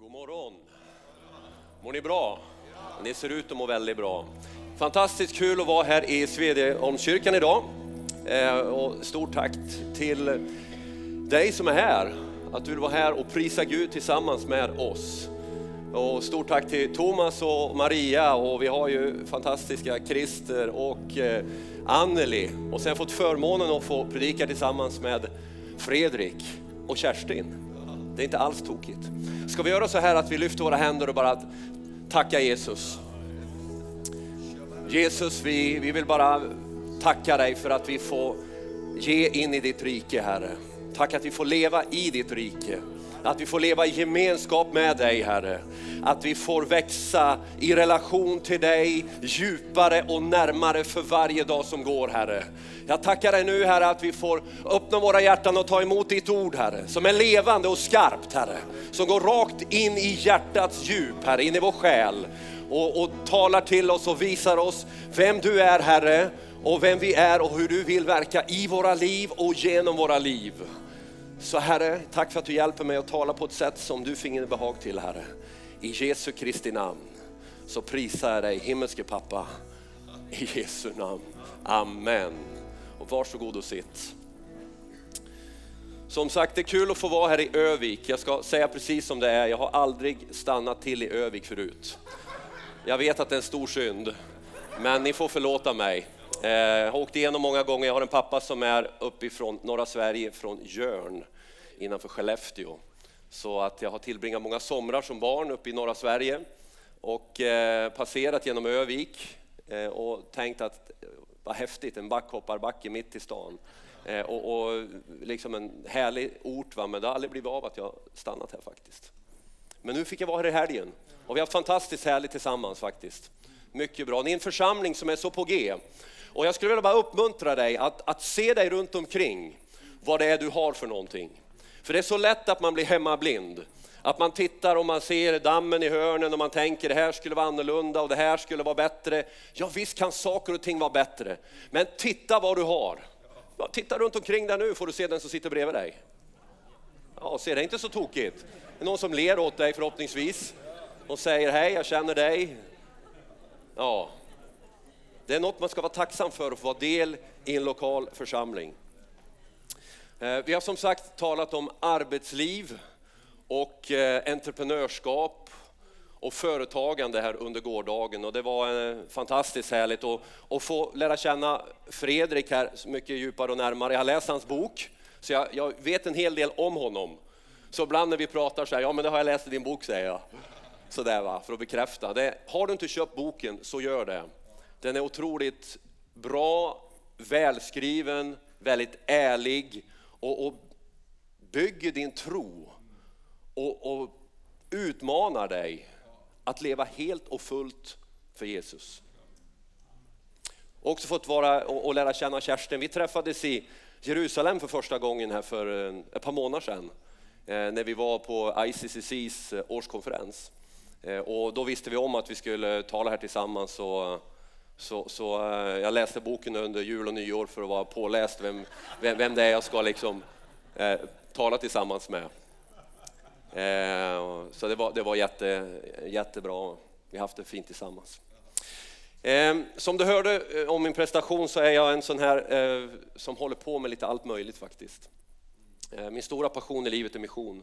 God morgon. Mår ni bra? Ni ser ut att må väldigt bra. Fantastiskt kul att vara här i Svedjeholmskyrkan idag. Eh, och stort tack till dig som är här, att du vill vara här och prisa Gud tillsammans med oss. Och stort tack till Thomas och Maria och vi har ju fantastiska Christer och eh, Anneli. Och sen fått förmånen att få predika tillsammans med Fredrik och Kerstin. Det är inte alls tokigt. Ska vi göra så här att vi lyfter våra händer och bara tacka Jesus. Jesus, vi, vi vill bara tacka dig för att vi får ge in i ditt rike, Herre. Tack att vi får leva i ditt rike. Att vi får leva i gemenskap med dig Herre. Att vi får växa i relation till dig djupare och närmare för varje dag som går Herre. Jag tackar dig nu Herre att vi får öppna våra hjärtan och ta emot ditt ord Herre. Som är levande och skarpt Herre. Som går rakt in i hjärtats djup Herre, in i vår själ. Och, och talar till oss och visar oss vem du är Herre och vem vi är och hur du vill verka i våra liv och genom våra liv. Så Herre, tack för att du hjälper mig att tala på ett sätt som du finner behag till Herre. I Jesu Kristi namn så prisar jag dig himmelske pappa. I Jesu namn. Amen. Och varsågod och sitt. Som sagt, det är kul att få vara här i Övik. Jag ska säga precis som det är, jag har aldrig stannat till i Övik förut. Jag vet att det är en stor synd, men ni får förlåta mig. Eh, jag har åkt igenom många gånger, jag har en pappa som är uppifrån norra Sverige, från Jörn innanför Skellefteå. Så att jag har tillbringat många somrar som barn uppe i norra Sverige och eh, passerat genom Övik eh, och tänkt att eh, vad häftigt, en backhopparbacke mitt i stan. Eh, och, och liksom en härlig ort, va? men det har aldrig blivit av att jag stannat här faktiskt. Men nu fick jag vara här i helgen och vi har haft fantastiskt härligt tillsammans faktiskt. Mycket bra. Ni är en församling som är så på G. Och jag skulle vilja bara uppmuntra dig att, att se dig runt omkring vad det är du har för någonting. För det är så lätt att man blir hemmablind. Att man tittar och man ser dammen i hörnen och man tänker det här skulle vara annorlunda och det här skulle vara bättre. Ja visst kan saker och ting vara bättre, men titta vad du har. Ja, titta runt omkring dig nu får du se den som sitter bredvid dig. Ja, ser det inte så tokigt? Det är någon som ler åt dig förhoppningsvis och säger hej, jag känner dig. Ja, det är något man ska vara tacksam för att få vara del i en lokal församling. Eh, vi har som sagt talat om arbetsliv och eh, entreprenörskap och företagande här under gårdagen och det var eh, fantastiskt härligt att, att få lära känna Fredrik här mycket djupare och närmare. Jag har läst hans bok så jag, jag vet en hel del om honom. Så ibland när vi pratar så här, ja men det har jag läst i din bok säger jag. Sådär va, för att bekräfta. Det, har du inte köpt boken så gör det. Den är otroligt bra, välskriven, väldigt ärlig och, och bygger din tro och, och utmanar dig att leva helt och fullt för Jesus. Också fått vara och, och lära känna Kerstin. Vi träffades i Jerusalem för första gången här för eh, ett par månader sedan eh, när vi var på ICCCs eh, årskonferens. Eh, och då visste vi om att vi skulle tala här tillsammans och så, så eh, jag läste boken under jul och nyår för att vara påläst vem, vem, vem det är jag ska liksom, eh, tala tillsammans med. Eh, så det var, det var jätte, jättebra, vi har haft det fint tillsammans. Eh, som du hörde eh, om min prestation så är jag en sån här eh, som håller på med lite allt möjligt faktiskt. Eh, min stora passion i livet är mission.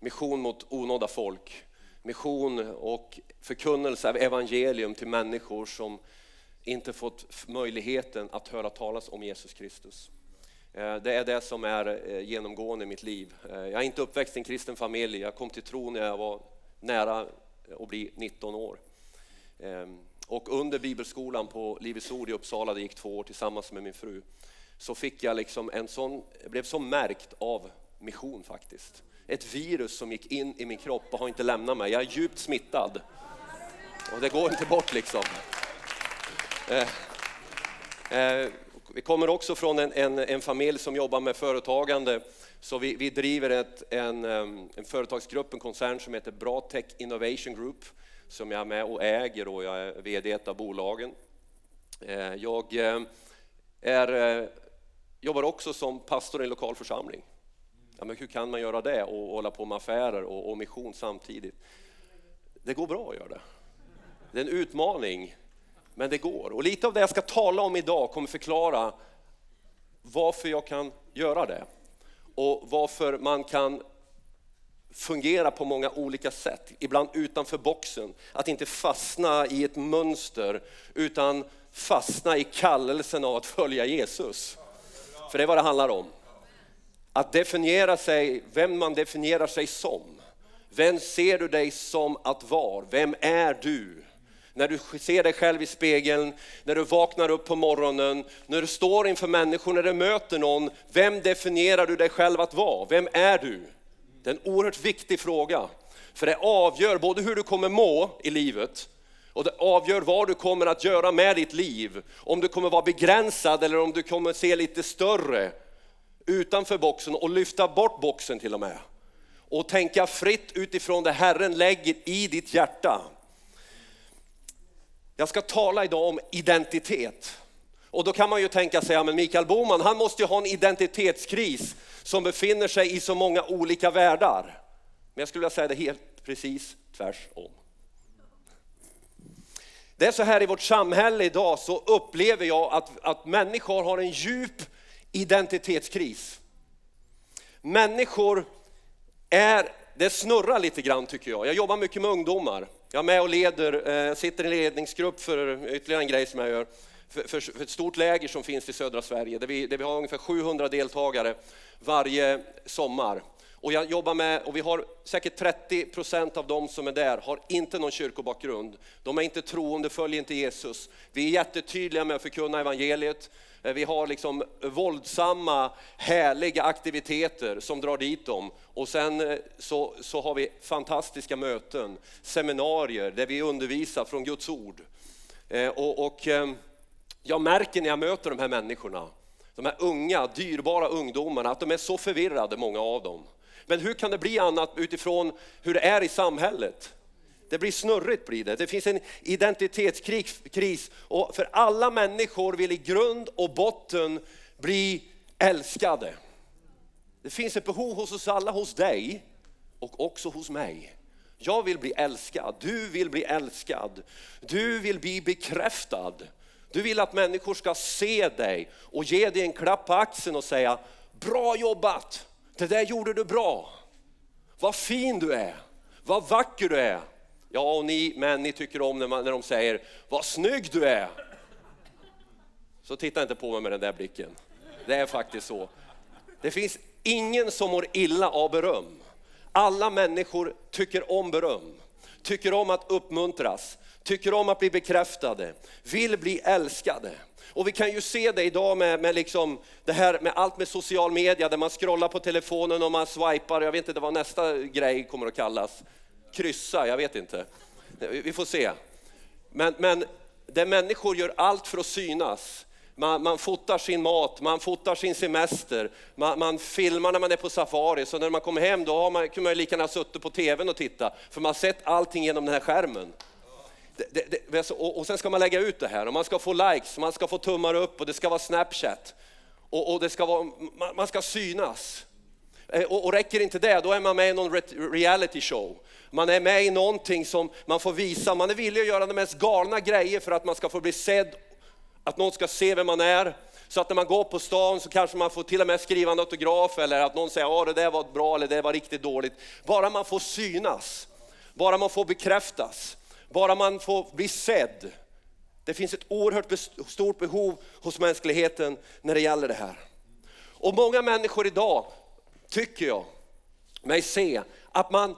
Mission mot onådda folk. Mission och förkunnelse av evangelium till människor som inte fått möjligheten att höra talas om Jesus Kristus. Eh, det är det som är eh, genomgående i mitt liv. Eh, jag är inte uppväxt i en kristen familj, jag kom till tro när jag var nära att bli 19 år. Ehm, och under bibelskolan på Livets Ord i Uppsala, det gick två år tillsammans med min fru, så fick jag liksom en sån, jag blev så märkt av mission faktiskt. Ett virus som gick in i min kropp och har inte lämnat mig. Jag är djupt smittad. Och det går inte bort liksom. Eh, eh, vi kommer också från en, en, en, familj som jobbar med företagande. Så vi, vi driver ett, en, eh, en företagsgrupp, en koncern som heter Bra Tech Innovation Group som jag är med och äger och jag är VD i ett av bolagen. Eh, jag eh, är, eh, jobbar också som pastor i en lokal församling. Ja, men hur kan man göra det och hålla på med affärer och, och mission samtidigt? Det går bra att göra det. Det är en utmaning, men det går. Och lite av det jag ska tala om idag kommer förklara varför jag kan göra det och varför man kan fungera på många olika sätt, ibland utanför boxen. Att inte fastna i ett mönster utan fastna i kallelsen av att följa Jesus. För det är vad det handlar om. Att definiera sig, vem man definierar sig som. Vem ser du dig som att vara? Vem är du? När du ser dig själv i spegeln, när du vaknar upp på morgonen, när du står inför människor, när du möter någon. Vem definierar du dig själv att vara? Vem är du? Det är en oerhört viktig fråga. För det avgör både hur du kommer må i livet och det avgör vad du kommer att göra med ditt liv. Om du kommer vara begränsad eller om du kommer se lite större utanför boxen och lyfta bort boxen till och med. Och tänka fritt utifrån det Herren lägger i ditt hjärta. Jag ska tala idag om identitet. Och då kan man ju tänka sig, ja men Mikael Boman han måste ju ha en identitetskris som befinner sig i så många olika världar. Men jag skulle vilja säga det helt precis tvärsom. Det är så här i vårt samhälle idag så upplever jag att, att människor har en djup identitetskris. Människor är, det snurrar lite grann tycker jag. Jag jobbar mycket med ungdomar. Jag är med och leder, eh, sitter i en ledningsgrupp för ytterligare en grej som jag gör. För, för, för ett stort läger som finns i södra Sverige där vi, där vi har ungefär 700 deltagare varje sommar. Och jag jobbar med, och vi har säkert 30 procent av de som är där har inte någon kyrkobakgrund. De är inte troende, följer inte Jesus. Vi är jättetydliga med att förkunna evangeliet. Eh, vi har liksom våldsamma, härliga aktiviteter som drar dit dem. Och sen eh, så, så har vi fantastiska möten, seminarier där vi undervisar från Guds ord. Eh, och, och jag märker när jag möter de här människorna, de här unga, dyrbara ungdomarna, att de är så förvirrade, många av dem. Men hur kan det bli annat utifrån hur det är i samhället? Det blir snurrigt blir det. Det finns en identitetskris och för alla människor vill i grund och botten bli älskade. Det finns ett behov hos oss alla, hos dig och också hos mig. Jag vill bli älskad, du vill bli älskad, du vill bli bekräftad. Du vill att människor ska se dig och ge dig en klapp på axeln och säga bra jobbat, det där gjorde du bra. Vad fin du är, vad vacker du är. Ja, och ni män, ni tycker om när, man, när de säger vad snygg du är. Så titta inte på mig med den där blicken. Det är faktiskt så. Det finns ingen som mår illa av beröm. Alla människor tycker om beröm, tycker om att uppmuntras, tycker om att bli bekräftade, vill bli älskade. Och vi kan ju se det idag med, med liksom det här med allt med social media där man scrollar på telefonen och man swipar, jag vet inte vad nästa grej kommer att kallas. Kryssa, jag vet inte. Vi får se. Men, men där människor gör allt för att synas. Man, man fotar sin mat, man fotar sin semester, man, man, filmar när man är på safari, så när man kommer hem då har man, kan man lika gärna suttit på tvn och titta, för man har sett allting genom den här skärmen. Det, det, och, och sen ska man lägga ut det här och man ska få likes, man ska få tummar upp och det ska vara Snapchat. Och, och det ska vara, man, man ska synas. Eh, och, och räcker inte det, då är man med i någon reality show. Man är med i någonting som man får visa, man är villig att göra de mest galna grejer för att man ska få bli sedd, att någon ska se vem man är. Så att när man går på stan så kanske man får till och med skriva en autograf eller att någon säger att det där var bra eller det var riktigt dåligt. Bara man får synas, bara man får bekräftas. Bara man får bli sedd. Det finns ett oerhört stort behov hos mänskligheten när det gäller det här. Och många människor idag, tycker jag, mig se att man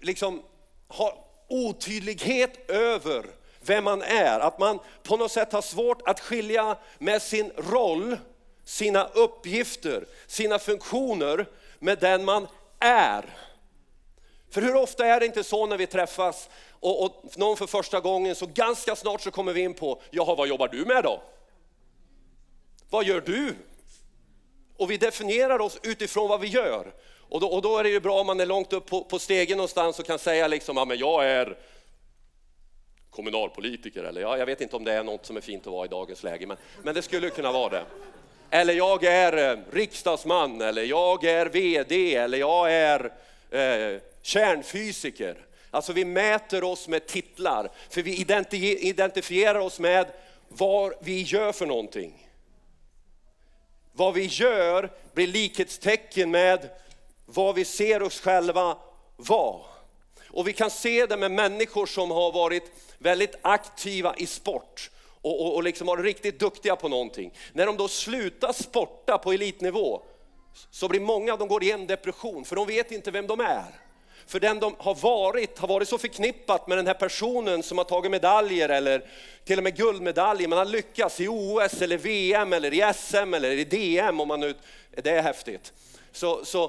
liksom har otydlighet över vem man är. Att man på något sätt har svårt att skilja med sin roll, sina uppgifter, sina funktioner med den man är. För hur ofta är det inte så när vi träffas och, och någon för första gången så ganska snart så kommer vi in på, jaha vad jobbar du med då? Vad gör du? Och vi definierar oss utifrån vad vi gör. Och då, och då är det ju bra om man är långt upp på, på stegen någonstans och kan säga liksom, ja men jag är kommunalpolitiker eller ja, jag vet inte om det är något som är fint att vara i dagens läge, men, men det skulle kunna vara det. Eller jag är eh, riksdagsman, eller jag är VD, eller jag är eh, kärnfysiker. Alltså vi mäter oss med titlar, för vi identifierar oss med vad vi gör för någonting. Vad vi gör blir likhetstecken med vad vi ser oss själva vara. Och vi kan se det med människor som har varit väldigt aktiva i sport och, och, och liksom varit riktigt duktiga på någonting. När de då slutar sporta på elitnivå så blir många av dem går i en depression för de vet inte vem de är. För den de har varit har varit så förknippat med den här personen som har tagit medaljer eller till och med guldmedaljer. Man har lyckats i OS eller VM eller i SM eller i DM om man nu, det är häftigt. Så, så,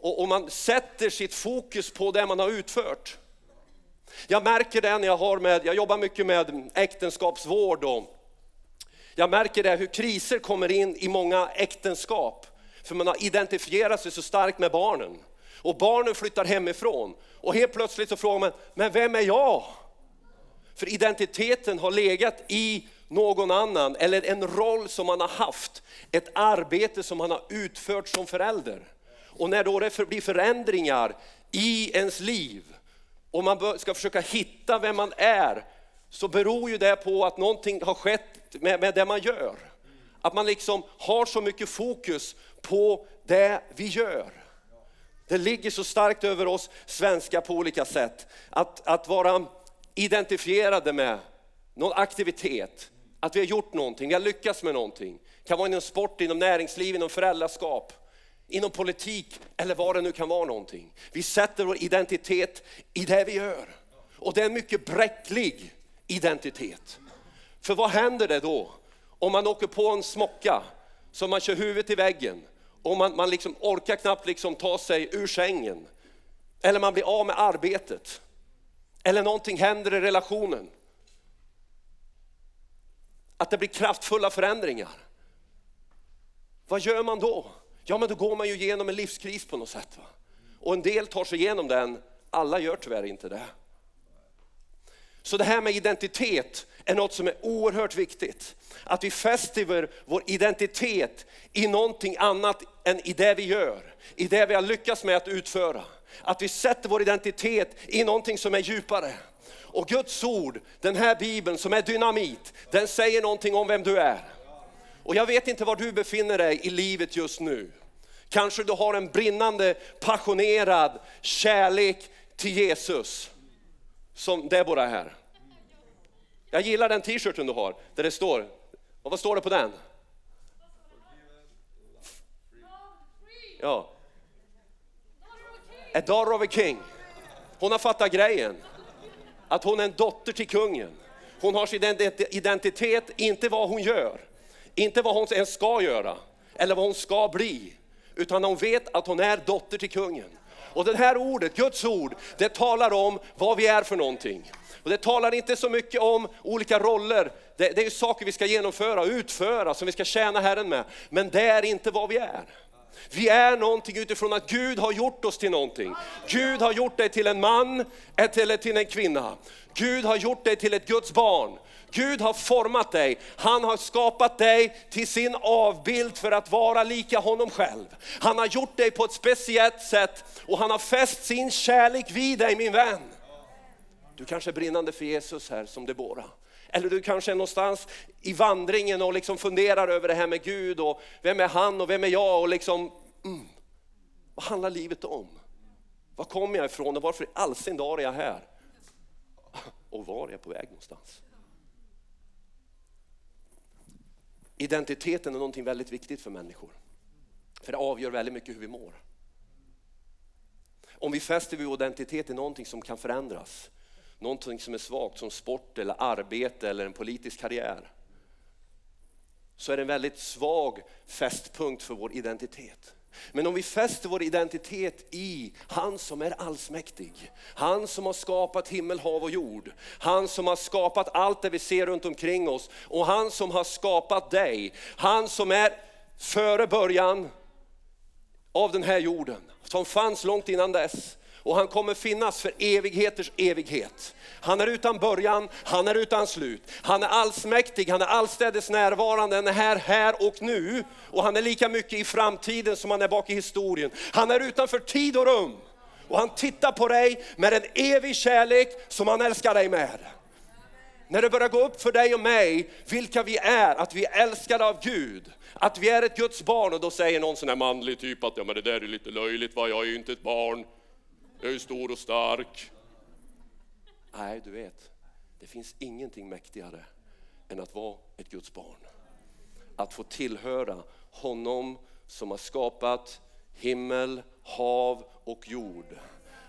och, och man sätter sitt fokus på det man har utfört. Jag märker det när jag har med, jag jobbar mycket med äktenskapsvård och jag märker det hur kriser kommer in i många äktenskap. För man har identifierat sig så starkt med barnen. Och barnen flyttar hemifrån och helt plötsligt så frågar man, men vem är jag? För identiteten har legat i någon annan eller en roll som man har haft, ett arbete som man har utfört som förälder. Och när då det blir förändringar i ens liv och man ska försöka hitta vem man är, så beror ju det på att någonting har skett med, med det man gör. Att man liksom har så mycket fokus på det vi gör. Det ligger så starkt över oss svenskar på olika sätt. Att, att vara identifierade med någon aktivitet, att vi har gjort någonting, vi har lyckats med någonting. Det kan vara inom sport, inom näringsliv, inom föräldraskap, inom politik eller vad det nu kan vara någonting. Vi sätter vår identitet i det vi gör. Och det är en mycket bräcklig identitet. För vad händer det då om man åker på en smocka så man kör huvudet i väggen och man, man liksom orkar knappt liksom ta sig ur sängen. Eller man blir av med arbetet. Eller någonting händer i relationen. Att det blir kraftfulla förändringar. Vad gör man då? Ja men då går man ju igenom en livskris på något sätt. Va? Och en del tar sig igenom den, alla gör tyvärr inte det. Så det här med identitet är något som är oerhört viktigt. Att vi fäster vår identitet i någonting annat än i det vi gör, i det vi har lyckats med att utföra. Att vi sätter vår identitet i någonting som är djupare. Och Guds ord, den här bibeln som är dynamit, den säger någonting om vem du är. Och jag vet inte var du befinner dig i livet just nu. Kanske du har en brinnande, passionerad kärlek till Jesus. Som Deborah här. Jag gillar den t-shirten du har, där det står, och vad står det på den? Ja. A daughter of a king. Hon har fattat grejen. Att hon är en dotter till kungen. Hon har sin identitet, inte vad hon gör, inte vad hon ens ska göra, eller vad hon ska bli, utan hon vet att hon är dotter till kungen. Och det här ordet, Guds ord, det talar om vad vi är för någonting. Och det talar inte så mycket om olika roller, det, det är saker vi ska genomföra och utföra som vi ska tjäna Herren med. Men det är inte vad vi är. Vi är någonting utifrån att Gud har gjort oss till någonting. Gud har gjort dig till en man eh, eller till en kvinna. Gud har gjort dig till ett Guds barn. Gud har format dig, han har skapat dig till sin avbild för att vara lika honom själv. Han har gjort dig på ett speciellt sätt och han har fäst sin kärlek vid dig min vän. Du kanske är brinnande för Jesus här som Debora. Eller du kanske är någonstans i vandringen och liksom funderar över det här med Gud och vem är han och vem är jag och liksom, mm, vad handlar livet om? Var kommer jag ifrån och varför i all sin dag är jag här? Och var är jag på väg någonstans? Identiteten är någonting väldigt viktigt för människor. För det avgör väldigt mycket hur vi mår. Om vi fäster vår identitet i någonting som kan förändras, någonting som är svagt som sport eller arbete eller en politisk karriär, så är det en väldigt svag fästpunkt för vår identitet. Men om vi fäster vår identitet i han som är allsmäktig, han som har skapat himmel, hav och jord, han som har skapat allt det vi ser runt omkring oss och han som har skapat dig, han som är före början av den här jorden, som fanns långt innan dess och han kommer finnas för evigheters evighet. Han är utan början, han är utan slut. Han är allsmäktig, han är allstädes närvarande, han är här, här och nu. Och han är lika mycket i framtiden som han är bak i historien. Han är utanför tid och rum. Och han tittar på dig med en evig kärlek som han älskar dig med. När det börjar gå upp för dig och mig vilka vi är, att vi är älskade av Gud, att vi är ett Guds barn och då säger någon sån här manlig typ att ja men det där är lite löjligt, va? jag är ju inte ett barn, jag är ju stor och stark. Nej, du vet, det finns ingenting mäktigare än att vara ett Guds barn. Att få tillhöra honom som har skapat himmel, hav och jord.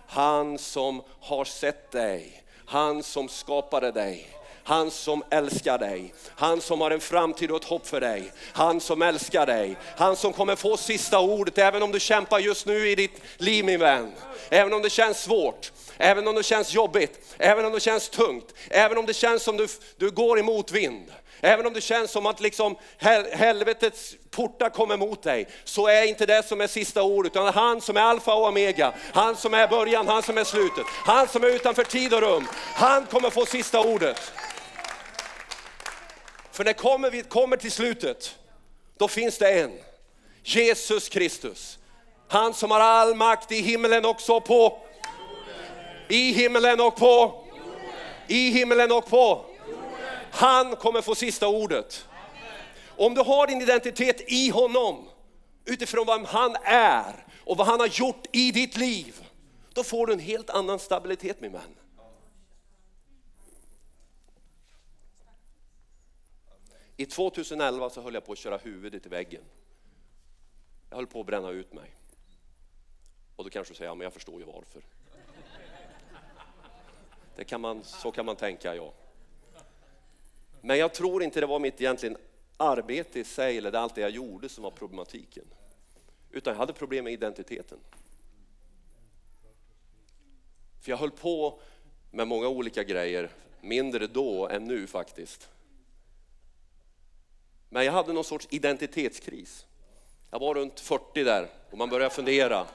Han som har sett dig, han som skapade dig, han som älskar dig, han som har en framtid och ett hopp för dig, han som älskar dig, han som kommer få sista ordet även om du kämpar just nu i ditt liv min vän. Även om det känns svårt, även om det känns jobbigt, även om det känns tungt, även om det känns som du, du går i motvind. Även om det känns som att liksom helvetets portar kommer mot dig, så är inte det som är sista ordet, utan han som är alfa och omega, han som är början, han som är slutet, han som är utanför tid och rum, han kommer få sista ordet. För när kommer vi kommer till slutet, då finns det en, Jesus Kristus. Han som har all makt i himlen också på, i himlen och på, i himlen och på. Han kommer få sista ordet. Om du har din identitet i honom, utifrån vem han är och vad han har gjort i ditt liv, då får du en helt annan stabilitet min vän. I 2011 så höll jag på att köra huvudet i väggen. Jag höll på att bränna ut mig. Och då kanske du säger, ja men jag förstår ju varför. Det kan man, så kan man tänka, ja. Men jag tror inte det var mitt egentligen arbete i sig eller allt det jag gjorde som var problematiken. Utan jag hade problem med identiteten. För jag höll på med många olika grejer, mindre då än nu faktiskt. Men jag hade någon sorts identitetskris. Jag var runt 40 där och man började fundera.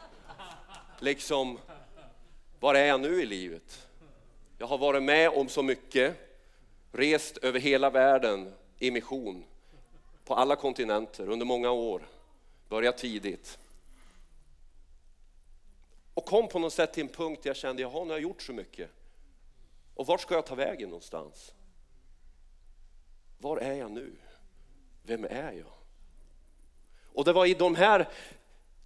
Liksom, var är jag nu i livet? Jag har varit med om så mycket, rest över hela världen i mission, på alla kontinenter under många år, börjat tidigt. Och kom på något sätt till en punkt där jag kände, jaha nu har jag gjort så mycket. Och vart ska jag ta vägen någonstans? Var är jag nu? Vem är jag? Och det var i de här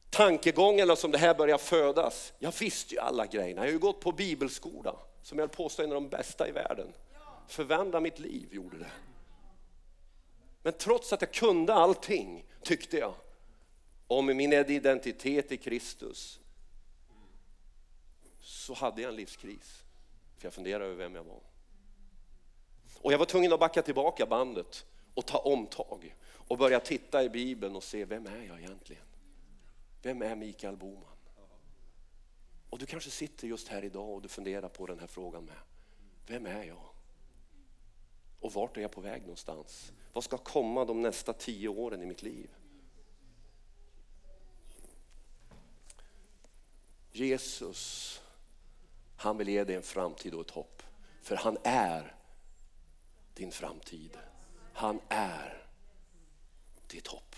tankegångarna som det här började födas. Jag visste ju alla grejerna, jag har ju gått på bibelskola som jag påstår är en av de bästa i världen. Förvandla mitt liv gjorde det. Men trots att jag kunde allting tyckte jag om min identitet i Kristus så hade jag en livskris. För jag funderade över vem jag var. Och jag var tvungen att backa tillbaka bandet och ta omtag och börja titta i Bibeln och se vem är jag egentligen? Vem är Mikael Boman? Och du kanske sitter just här idag och du funderar på den här frågan med. Vem är jag? Och vart är jag på väg någonstans? Vad ska komma de nästa tio åren i mitt liv? Jesus, han vill ge dig en framtid och ett hopp. För han är din framtid. Han är ditt hopp.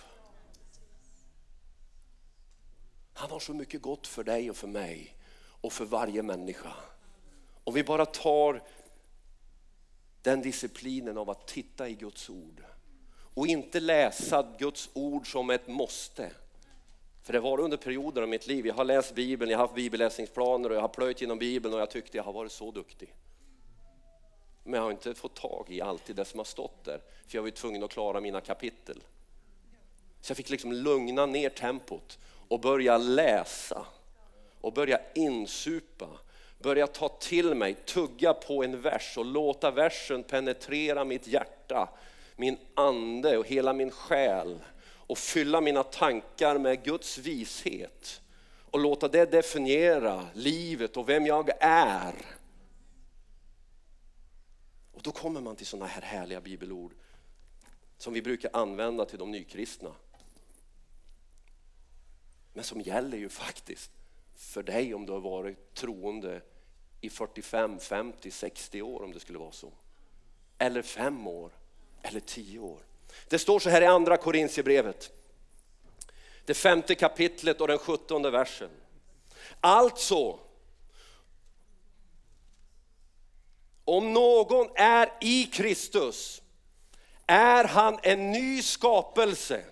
Han har så mycket gott för dig och för mig och för varje människa. Om vi bara tar den disciplinen av att titta i Guds ord och inte läsa Guds ord som ett måste. För det var under perioder av mitt liv, jag har läst Bibeln, jag har haft bibelläsningsplaner och jag har plöjt genom Bibeln och jag tyckte jag har varit så duktig. Men jag har inte fått tag i alltid det som har stått där, för jag var ju tvungen att klara mina kapitel. Så jag fick liksom lugna ner tempot och börja läsa och börja insupa, börja ta till mig, tugga på en vers och låta versen penetrera mitt hjärta, min ande och hela min själ och fylla mina tankar med Guds vishet och låta det definiera livet och vem jag är. Och då kommer man till sådana här härliga bibelord som vi brukar använda till de nykristna. Men som gäller ju faktiskt för dig om du har varit troende i 45, 50, 60 år om det skulle vara så. Eller fem år, eller tio år. Det står så här i andra Korintierbrevet, det femte kapitlet och den sjuttonde versen. Alltså, om någon är i Kristus är han en ny skapelse.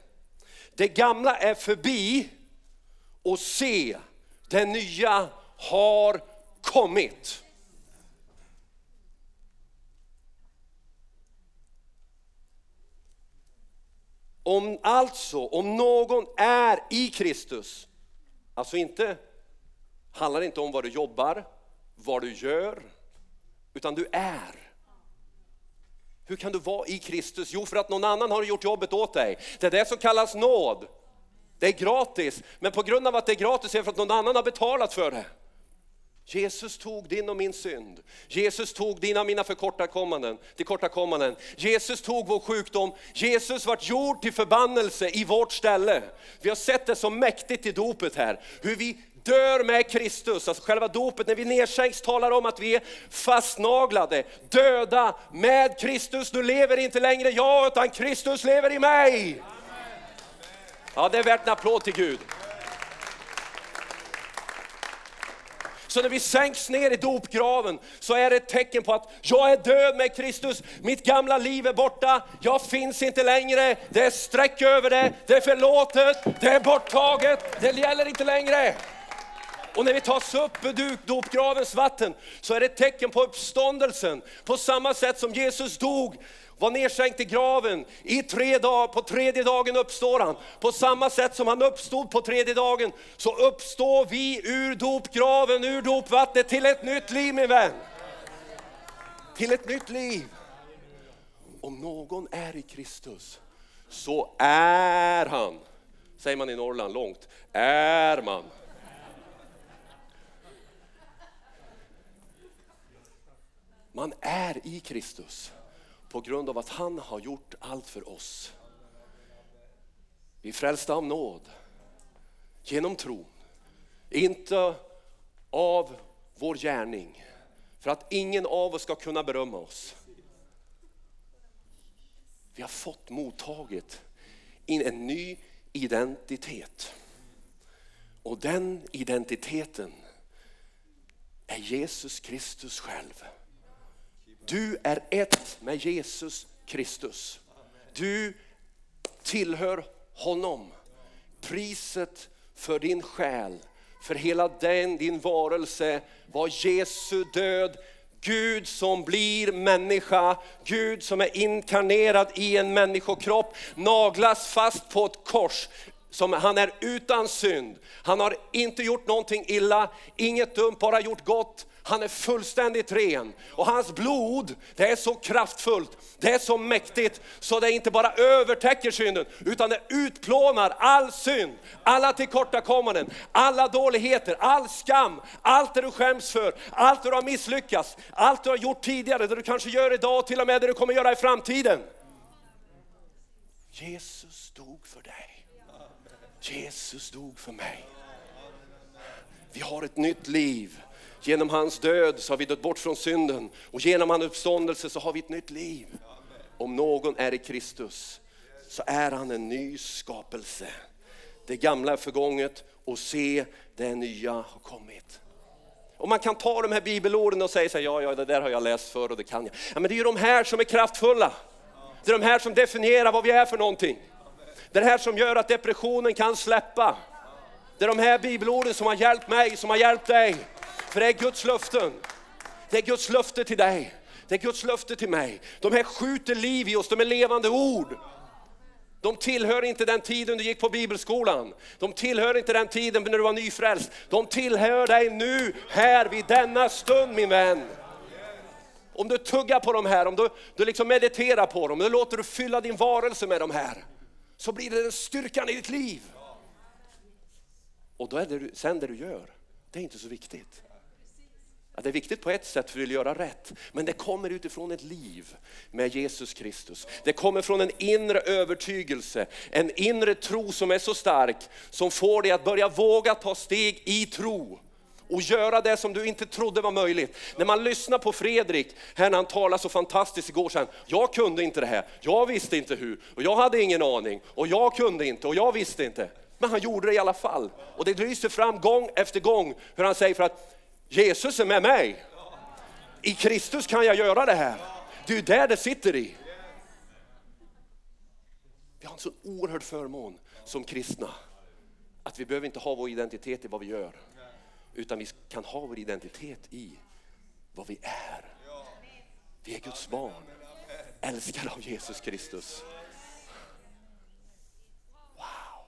Det gamla är förbi och se, det nya har kommit. Om alltså, om någon är i Kristus, alltså inte, handlar inte om vad du jobbar, vad du gör, utan du är. Hur kan du vara i Kristus? Jo, för att någon annan har gjort jobbet åt dig. Det är det som kallas nåd. Det är gratis, men på grund av att det är gratis är det för att någon annan har betalat för det. Jesus tog din och min synd. Jesus tog dina och mina förkortakommanden, tillkortakommanden. Jesus tog vår sjukdom. Jesus vart gjord till förbannelse i vårt ställe. Vi har sett det så mäktigt i dopet här, hur vi dör med Kristus, alltså själva dopet, när vi nedsänks talar om att vi är fastnaglade, döda med Kristus. Nu lever inte längre jag, utan Kristus lever i mig. Ja, det är värt en applåd till Gud. Så när vi sänks ner i dopgraven så är det ett tecken på att jag är död med Kristus, mitt gamla liv är borta, jag finns inte längre, det är streck över det, det är förlåtet, det är borttaget, det gäller inte längre. Och när vi tas upp ur dopgravens vatten så är det ett tecken på uppståndelsen. På samma sätt som Jesus dog var nedsänkt i graven. I tre dagar, på tredje dagen uppstår han. På samma sätt som han uppstod på tredje dagen så uppstår vi ur dopgraven, ur dopvattnet till ett nytt liv min vän. Till ett nytt liv. Om någon är i Kristus så är han, säger man i Norrland långt, är man. Man är i Kristus på grund av att han har gjort allt för oss. Vi är frälsta av nåd, genom tron, inte av vår gärning, för att ingen av oss ska kunna berömma oss. Vi har fått mottaget in en ny identitet. Och den identiteten är Jesus Kristus själv. Du är ett med Jesus Kristus. Du tillhör honom. Priset för din själ, för hela den, din varelse var Jesu död. Gud som blir människa, Gud som är inkarnerad i en människokropp, naglas fast på ett kors. Som, han är utan synd, han har inte gjort någonting illa, inget dumt, bara gjort gott. Han är fullständigt ren och hans blod, det är så kraftfullt, det är så mäktigt så det inte bara övertäcker synden utan det utplånar all synd, alla tillkortakommanden, alla dåligheter, all skam, allt det du skäms för, allt det du har misslyckats, allt du har gjort tidigare, det du kanske gör idag och till och med det du kommer göra i framtiden. Jesus dog för dig. Jesus dog för mig. Vi har ett nytt liv. Genom hans död så har vi dött bort från synden och genom hans uppståndelse så har vi ett nytt liv. Om någon är i Kristus så är han en ny skapelse. Det gamla är förgånget och se det nya har kommit. Och man kan ta de här bibelorden och säga så här, ja, ja, det där har jag läst förr och det kan jag. Ja, men det är ju de här som är kraftfulla. Det är de här som definierar vad vi är för någonting. Det är det här som gör att depressionen kan släppa. Det är de här bibelorden som har hjälpt mig, som har hjälpt dig. För det är Guds löften. Det är Guds löfte till dig. Det är Guds löfte till mig. De här skjuter liv i oss, de är levande ord. De tillhör inte den tiden du gick på bibelskolan. De tillhör inte den tiden när du var nyfrälst. De tillhör dig nu, här vid denna stund min vän. Om du tuggar på de här, om du, du liksom mediterar på dem, då låter du fylla din varelse med de här. Så blir det den styrkan i ditt liv. Och då är det sen det du gör, det är inte så viktigt. Att det är viktigt på ett sätt för vi vill göra rätt, men det kommer utifrån ett liv med Jesus Kristus. Det kommer från en inre övertygelse, en inre tro som är så stark som får dig att börja våga ta steg i tro och göra det som du inte trodde var möjligt. När man lyssnar på Fredrik, här när han talade så fantastiskt igår, sen, jag kunde inte det här, jag visste inte hur, och jag hade ingen aning, och jag kunde inte, och jag visste inte. Men han gjorde det i alla fall. Och det lyser fram gång efter gång hur han säger för att Jesus är med mig. I Kristus kan jag göra det här. Det är där det sitter i. Vi har en så oerhörd förmån som kristna att vi behöver inte ha vår identitet i vad vi gör. Utan vi kan ha vår identitet i vad vi är. Vi är Guds barn, älskade av Jesus Kristus. Wow!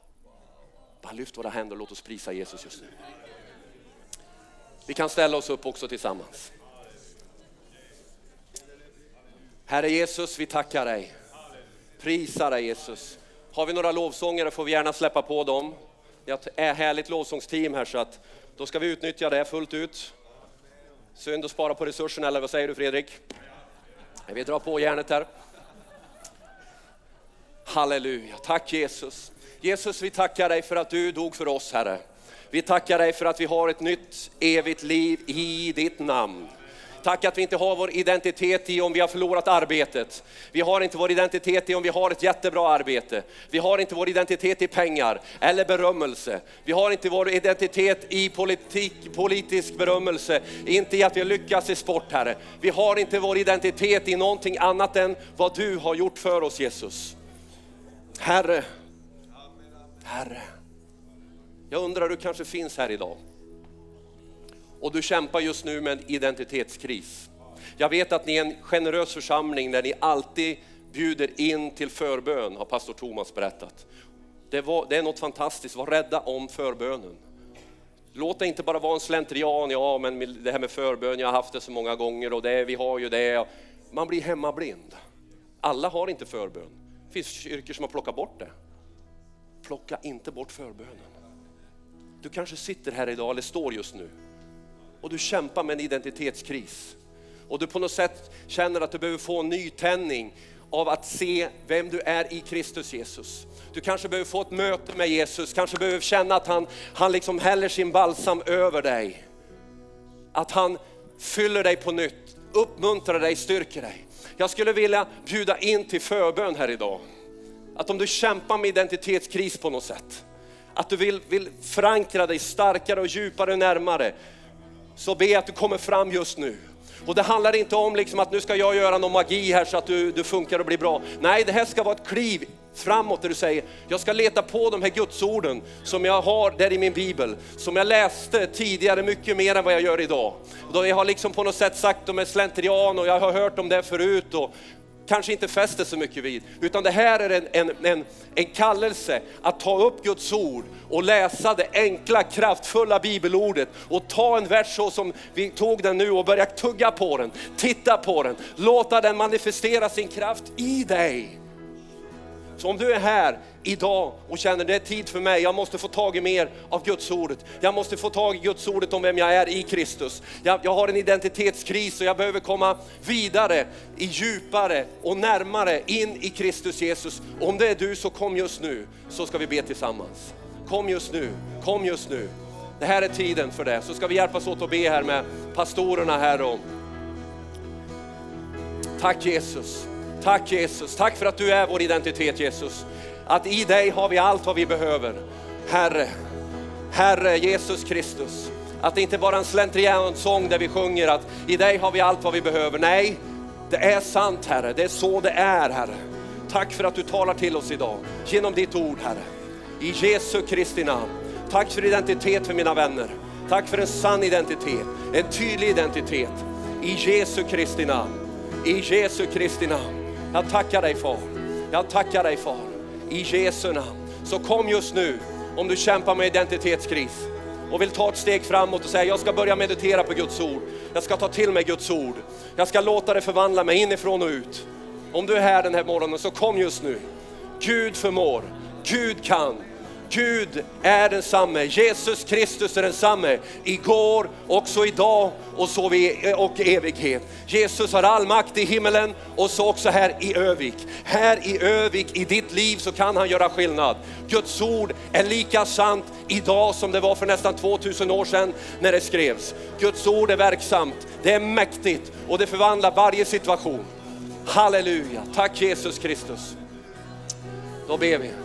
Bara lyft våra händer och låt oss prisa Jesus just nu. Vi kan ställa oss upp också tillsammans. Herre Jesus, vi tackar dig. Prisar dig Jesus. Har vi några lovsångare får vi gärna släppa på dem. Det är ett härligt lovsångsteam här så att då ska vi utnyttja det fullt ut. Synd att spara på resurserna, eller vad säger du Fredrik? Vi drar på järnet här. Halleluja, tack Jesus. Jesus, vi tackar dig för att du dog för oss Herre. Vi tackar dig för att vi har ett nytt evigt liv i ditt namn. Tack att vi inte har vår identitet i om vi har förlorat arbetet. Vi har inte vår identitet i om vi har ett jättebra arbete. Vi har inte vår identitet i pengar eller berömmelse. Vi har inte vår identitet i politik, politisk berömmelse, inte i att vi har lyckats i sport Herre. Vi har inte vår identitet i någonting annat än vad du har gjort för oss Jesus. Herre, Herre. Jag undrar, du kanske finns här idag och du kämpar just nu med en identitetskris. Jag vet att ni är en generös församling där ni alltid bjuder in till förbön, har pastor Thomas berättat. Det, var, det är något fantastiskt, var rädda om förbönen. Låt det inte bara vara en slentrian, ja men det här med förbön, jag har haft det så många gånger och det, vi har ju det. Man blir hemmablind. Alla har inte förbön. Det finns kyrkor som har plockat bort det. Plocka inte bort förbönen. Du kanske sitter här idag, eller står just nu, och du kämpar med en identitetskris. Och du på något sätt känner att du behöver få en nytändning av att se vem du är i Kristus Jesus. Du kanske behöver få ett möte med Jesus, kanske behöver känna att han, han liksom häller sin balsam över dig. Att han fyller dig på nytt, uppmuntrar dig, styrker dig. Jag skulle vilja bjuda in till förbön här idag. Att om du kämpar med identitetskris på något sätt, att du vill, vill förankra dig starkare och djupare och närmare, så be att du kommer fram just nu. Och det handlar inte om liksom att nu ska jag göra någon magi här så att du, du funkar och blir bra. Nej, det här ska vara ett kliv framåt där du säger, jag ska leta på de här gudsorden som jag har där i min bibel, som jag läste tidigare mycket mer än vad jag gör idag. Då jag har liksom på något sätt sagt dem med slentrian och jag har hört om det förut och kanske inte fäster så mycket vid. Utan det här är en, en, en, en kallelse att ta upp Guds ord och läsa det enkla, kraftfulla bibelordet och ta en vers så som vi tog den nu och börja tugga på den, titta på den, låta den manifestera sin kraft i dig. Så om du är här idag och känner det är tid för mig, jag måste få tag i mer av Guds ordet. Jag måste få tag i Guds ordet om vem jag är i Kristus. Jag, jag har en identitetskris och jag behöver komma vidare, i djupare och närmare in i Kristus Jesus. Om det är du så kom just nu så ska vi be tillsammans. Kom just nu, kom just nu. Det här är tiden för det. Så ska vi hjälpas åt att be här med pastorerna här. Och... Tack Jesus. Tack Jesus, tack för att du är vår identitet Jesus. Att i dig har vi allt vad vi behöver. Herre, Herre Jesus Kristus. Att det inte bara är en slentriansång där vi sjunger att i dig har vi allt vad vi behöver. Nej, det är sant Herre, det är så det är Herre. Tack för att du talar till oss idag genom ditt ord Herre. I Jesu Kristi namn. Tack för identitet för mina vänner. Tack för en sann identitet, en tydlig identitet. I Jesu Kristi namn. I Jesu Kristi namn. Jag tackar dig far. Jag tackar dig far. I Jesu namn. Så kom just nu om du kämpar med identitetskris och vill ta ett steg framåt och säga jag ska börja meditera på Guds ord. Jag ska ta till mig Guds ord. Jag ska låta det förvandla mig inifrån och ut. Om du är här den här morgonen så kom just nu. Gud förmår, Gud kan, Gud är densamme, Jesus Kristus är densamme, igår, också idag och så vi, eh, och evighet. Jesus har all makt i himmelen och så också här i Övik. Här i Övik, i ditt liv så kan han göra skillnad. Guds ord är lika sant idag som det var för nästan 2000 år sedan när det skrevs. Guds ord är verksamt, det är mäktigt och det förvandlar varje situation. Halleluja, tack Jesus Kristus. Då ber vi.